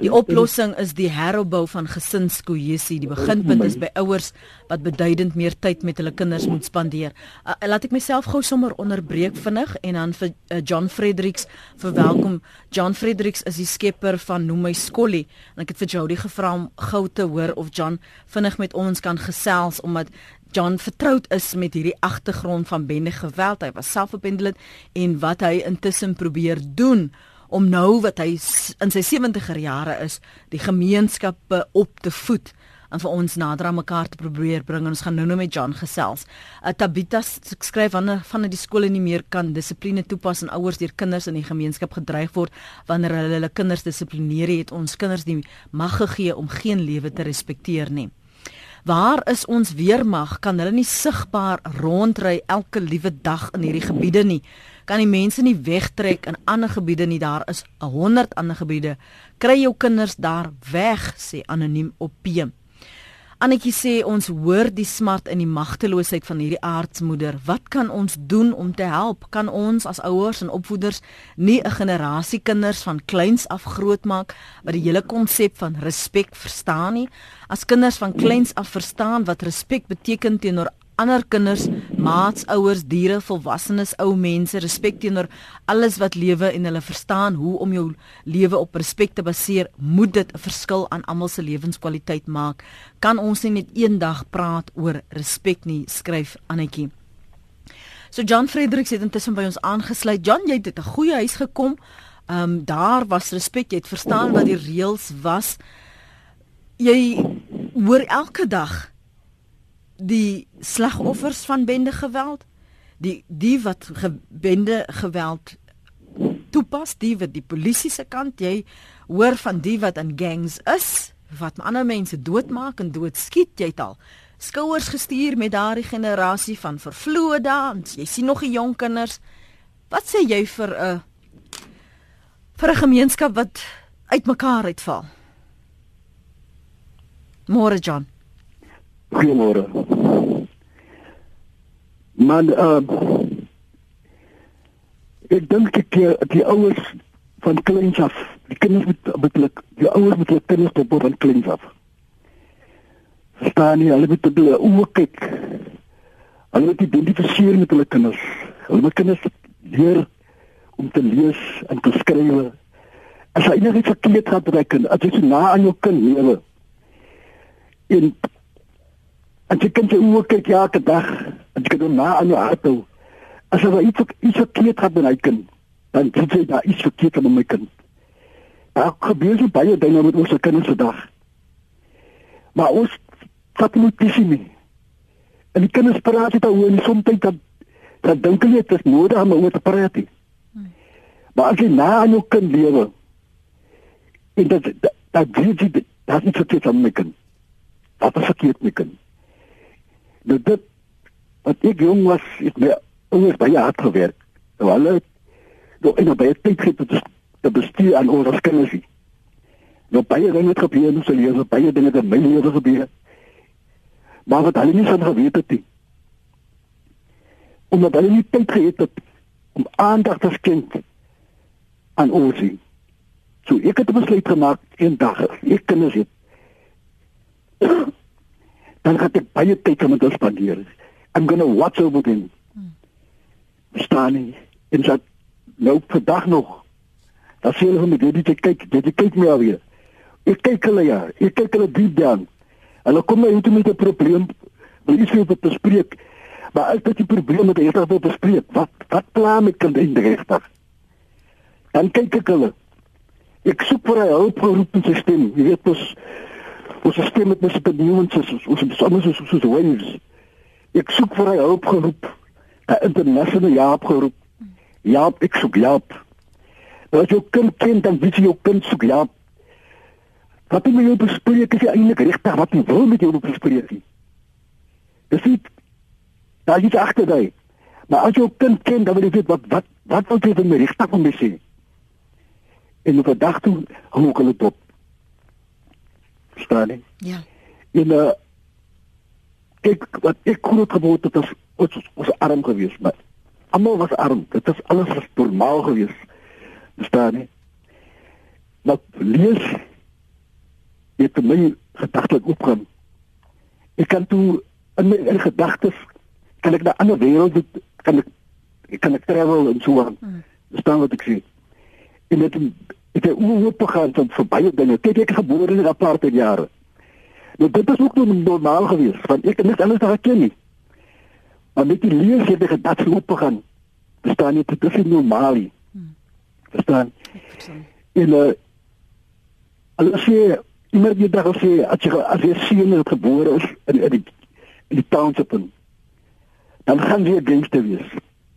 Speaker 1: Die oplossing is die heropbou van gesinskohesie. Die beginpunt is by ouers wat beduidend meer tyd met hulle kinders moet spandeer. Uh, laat ek myself gou sommer onderbreek vinnig en dan vir uh, John Fredericks verwelkom. John Fredericks is die skepper van Noem my Skollie en ek het vir Jody gevra om gou te hoor of John vinnig met ons kan gesels omdat John vertroud is met hierdie agtergrond van bende geweld. Hy was self 'n bendelit en wat hy intussen probeer doen om nou wat hy in sy 70er jare is, die gemeenskappe op te voed en vir ons nader aan mekaar te probeer bring en ons gaan nou-nou met John gesels. Uh, Tabita skryf wanneer van die skole nie meer kan dissipline toepas en ouers deur kinders in die gemeenskap gedreig word wanneer hulle hulle kinders dissiplineer het ons kinders nie mag gegee om geen lewe te respekteer nie. Waar is ons weermag? Kan hulle nie sigbaar rondry elke liewe dag in hierdie gebiede nie? Kan die mense nie wegtrek in ander gebiede nie. Daar is 100 ander gebiede. Kry jou kinders daar weg, sê anoniem op P. Annetjie sê ons hoor die smart en die magteloosheid van hierdie aardsmoeder. Wat kan ons doen om te help? Kan ons as ouers en opvoeders nie 'n generasie kinders van kleins af grootmaak wat die hele konsep van respek verstaan nie? As kinders van kleins af verstaan wat respek beteken teenoor ander kinders, maats, ouers, diere, volwassenes, ou mense, respek teenoor alles wat lewe en hulle verstaan hoe om jou lewe op respek te baseer, moet dit 'n verskil aan almal se lewenskwaliteit maak. Kan ons nie net eendag praat oor respek nie, skryf Annetjie. So John Fredericks het intussen by ons aangesluit. John, jy het 'n goeie huis gekom. Ehm um, daar was respek, jy het verstaan wat die reëls was. Jy hoor elke dag die slagoffers van bende geweld, die die wat ge, bende geweld toepas, die wat die polisie se kant, jy hoor van die wat in gangs is, wat ander mense doodmaak en doodskiet, jy het al skouers gestuur met daardie generasie van vervloë dans. Jy sien nog die jong kinders. Wat sê jy vir 'n vir 'n gemeenskap wat uitmekaar uitval? Môre John.
Speaker 8: Goeiemôre. Man uh ek dink ek die, die ouers van kleins af, die kinders moet moet die ouers moet hulle kinders dop van kleins af. Verstaan jy? Hulle moet hulle oë kyk. Hulle moet identifiseer met hulle kinders. Hulle moet kinders leer om te lees en te skryf. As jy enigiets verkeerd gaan kind, as jy so na aan jou kind lewe. En as jy kind se oë kyk elke dag, as jy kan na aan jou hart hou. As jy iets iets verkeerd gaan by my kind, dan sê jy daar iets verkeerd met my kind. Daar gebeur so baie dinge met ons kinders vandag. Maar ons vat nie visie nie. En die kinders praat dit oor en soms dat dat dink hulle dit is nodig om oor te praat. Nie. Maar as jy na aan jou kind lewe en dat dat dit dit dat nie verkeerd aan my kind. Dat is verkeerd my kind. Nou dit wat ek jong was, het my ouers baie hard gewerk. Nou hulle nou en baie tyd gegee tot te bestuur aan ons kinders. Nou baie dinge het gebeur in sy lewe, baie dinge het in my lewe gebeur maar wat hulle nie van geweet het nie. Omdat hulle nie tyd gehad het om aandag te skenk aan ons nie. So ek het besluit gemaak een dag, ek kan dit dan gaan ek baie tyd met hulle spandeer. I'm going to watch over them. Staan nie en dat nou vandag nog. Dan sê hulle met dit kyk, dit kyk my alweer. Ek kyk hulle ja, ek kyk hulle diep down. Hulle kom nou toe met 'n probleem, wil iets wil bespreek. Maar as dit die probleem met regtig wil bespreek, wat wat pla met kind en regtig? Dan kyk ek hulle. Ek soek vir 'n hulpgroepstelsel. Jy weet ons ons stelsel met mense benoemings is ons ons anders is soos wins. Ek soek vir 'n hulpgroep, 'n internasionale jaapgroep. Ja, ek soek jaap. Nou as jou kind ken dan weet jy jou kind soek jaap. Wat jy met jou bespreek is eintlik regtig wat jy wil met jou bespreek. Dis nie daar is agter daai. Maar as jy jou kind ken, dan wil jy weet wat wat wat wil jy van my regtig om te sê. En op 'n dag toe hou ek hulle dop. Verstaan jy?
Speaker 1: Ja.
Speaker 8: En uh ek wat ek het gebeur het as ons ons arm gewees, maar almal was arm. Dit was alles was normaal gewees. Verstaan jy? Maar lees het my gedagtes opgaan. Ek kan toe in my in gedagtes kan ek na ander wêrelde kan ek ek kan ek travel en so aan. Hmm. Verstaan wat ek sê? En dit het oop gegaan van verbye dinge. Kyk ek gebore in 'n aparte jare. Nou dit is ook normaal geweest want ek het niks anders geken nie. Maar met die lees het ek gedagtes oop gegaan. Verstaan jy dit is normaal nie. Hmm. Verstaan? En uh, alles sê iemand die dag sê as jy as jy seun is gebore is in in die in die township in, dan gaan jy gangster wees.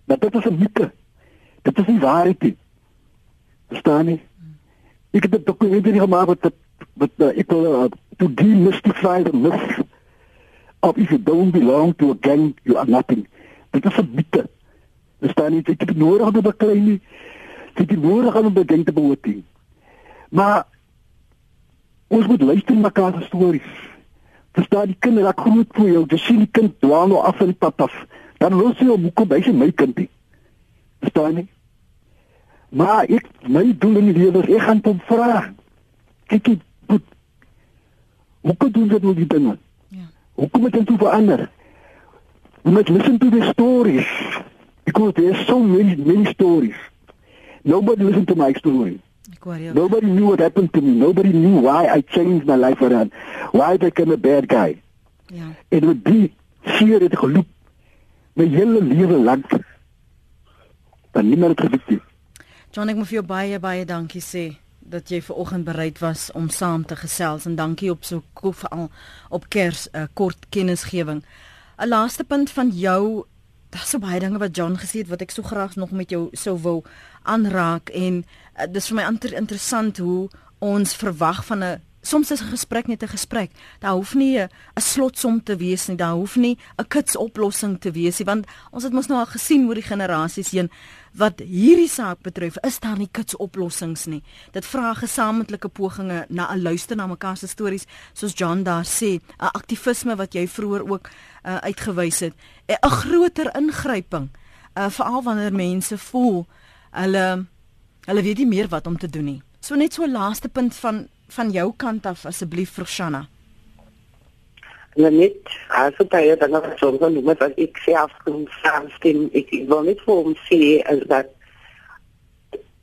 Speaker 8: Maar dit is 'n mite. Dit is nie waarheid nie. Verstaan jy? Ek het dit nie weer gemaak wat wat uh, ek wil uh, to demystify the myth of if you don't belong to a gang you are nothing. Dit is 'n mite. Verstaan jy? Ek het nodig om te beklei nie. Ek het nodig om by gang te behoort nie. Maar Ons moet luister na mekaar se stories. Verstaan die kinders raak groot vir jou. Jy sien die kind dwaal nou af van die pad af. Dan wil sy hom kom by sy my kindie. Verstaan jy? Maar ek my doel in die lewe is ek gaan hom vra. Kyk ek goed. Hoe kan doen dit nou die dinge? Ja. Hoe kom dit toe verander? We must listen to the stories. Because there are so many, many stories. Nobody listen to my story. Nobody knew what happened to me. Nobody knew why I changed my life around. Why I became a bad guy. Ja. En met die seer het geloop my hele lewe lank. Dan niemand het nie.
Speaker 1: John, ek moet vir jou baie baie dankie sê dat jy ver oggend bereid was om saam te gesels en dankie op so veral op Kers 'n uh, kort kennisgewing. 'n laaste punt van jou daar's so baie dinge wat John gesê het wat ek so graag nog met jou sou wil aanraak en uh, dis vir my inter interessant hoe ons verwag van 'n soms is 'n gesprek net 'n gesprek. Daar hoef nie 'n slotsom te wees nie. Daar hoef nie 'n kits oplossing te wees nie, want ons het mos nou al gesien hoe die generasies heen wat hierdie saak betref, is daar nie kits oplossings nie. Dit vra gesamentlike pogings na 'n luister na mekaar se stories, soos John daar sê, 'n aktivisme wat jy vroeër ook uh, uitgewys het, 'n groter ingryping, uh, veral wanneer mense voel hulle hulle weet nie meer wat om te doen nie. So net so 'n laaste punt van van jou kant af asseblief vir Shanna.
Speaker 2: Ja net, as jy daai dan nog so gaan doen met ek self kom saamstem, ek wil net vir hom sê as dat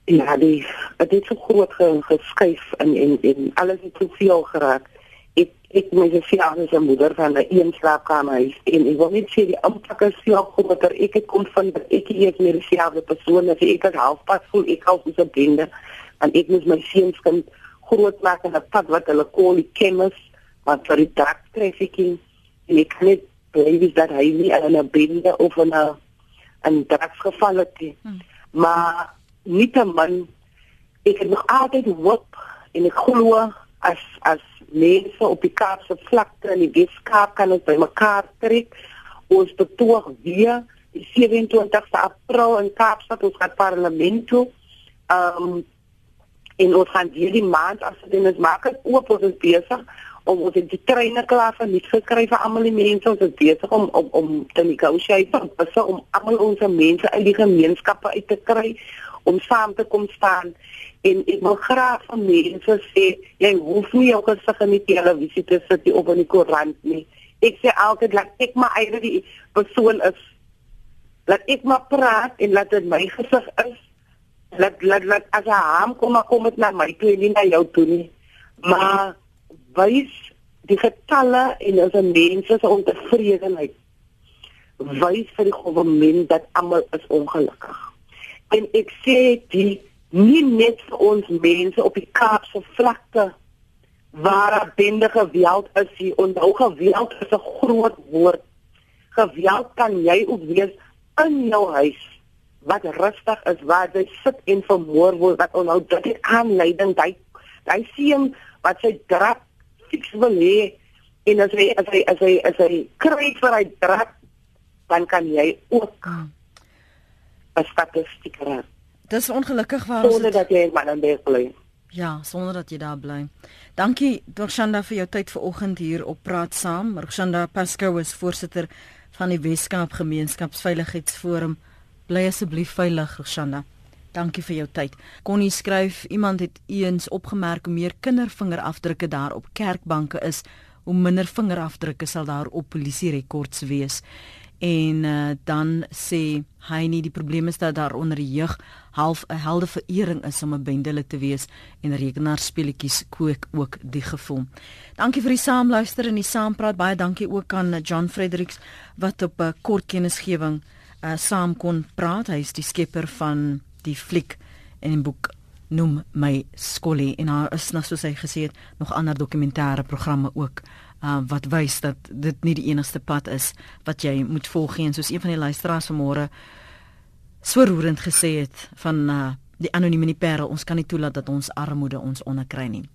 Speaker 2: ja, die het so groot geskuif en en en alles het te veel geraak. Ek ek my se ouers en moeder van 'n een slaapkamer huis en ek wil net sê die impak is veel groter. Ek het kom van ek hier meer dieselfde persoon as ek as halfpad voel ek hou so 'n bende en ek moet my seuns kan groot maak en pad wat hulle kool die kennis wat vir die drug trafficking en ek net baie dat hy nie aan 'n bende of 'n 'n drugs geval het nie. Hmm. Maar nie te man ek het nog altyd hoop en ek glo as as mense op die Kaapse vlakte en die Weskaap kan ons bymekaar trek ons betoog weer die 27ste April in Kaapstad ons gaan parlement toe. Um en ons gaan hierdie maand as dit is maak het oop ons is besig om ons die treine klaar van nie gekry vir almal die mense. Ons is besig om om om te negotiate om om almal ons mense uit die gemeenskappe uit te kry om saam te kom staan. En ek wil graag van mense sê jy hoef nie jou gesig in die televisie te sit of in die koerant nie. Ek sê altyd dat ek maar eie die persoon is. Dat ek maar praat en laat dit my gesig is laat laat laat as hy hom kom maar kom met na my toe nie na jou toe nie. Maar wys die getalle en as 'n mens se ontevredenheid. Wys vir die regering dat almal is ongelukkig. En ek sê die nie net vir ons mense op die Kaapse vlakte waar bende geweld is hier. Onthou geweld is 'n groot woord. Geweld kan jy ook wees in jou huis wat rustig is waar jy sit en vermoor word wat onhou dit is aanleiding hy hy sien wat sy drap fiks wil hê en as hy as hy as hy as hy kry vir hy drap dan kan jy ook hmm. 'n statistiek raak
Speaker 1: dis ongelukkig waar
Speaker 2: ons sonder dat jy in Mananberg bly
Speaker 1: Ja, sonder dat jy daar bly. Dankie Dorshanda vir jou tyd vanoggend hier op Praat Saam. Dorshanda Pascoe is voorsitter van die Weskaap Gemeenskapsveiligheidsforum. Bly asseblief veilig, Roshanda. Dankie vir jou tyd. Connie skryf, iemand het eens opgemerk hoe meer kindervingerafdrukke daar op kerkbanke is, hoe minder vingerafdrukke sal daar op polisierekords wees. En uh, dan sê hy nie die probleem is dat daar onder die jeug half 'n helde verering is om 'n bendele te wees en rekenaarspeletjies kook ook die gevoel. Dankie vir die saamluister en die saampraat. Baie dankie ook aan John Fredericks wat op 'n uh, kort kennisgewing uh, saam kon praat. Hy is die skepper van die fliek en 'n boek noem my Skolly en daar is nou soos hy gesê het nog ander dokumentêre programme ook uh, wat wys dat dit nie die enigste pad is wat jy moet volg en soos een van die luisteraars vanmôre so roerend gesê het van uh, die anonieme parel ons kan nie toelaat dat ons armoede ons onderkry nie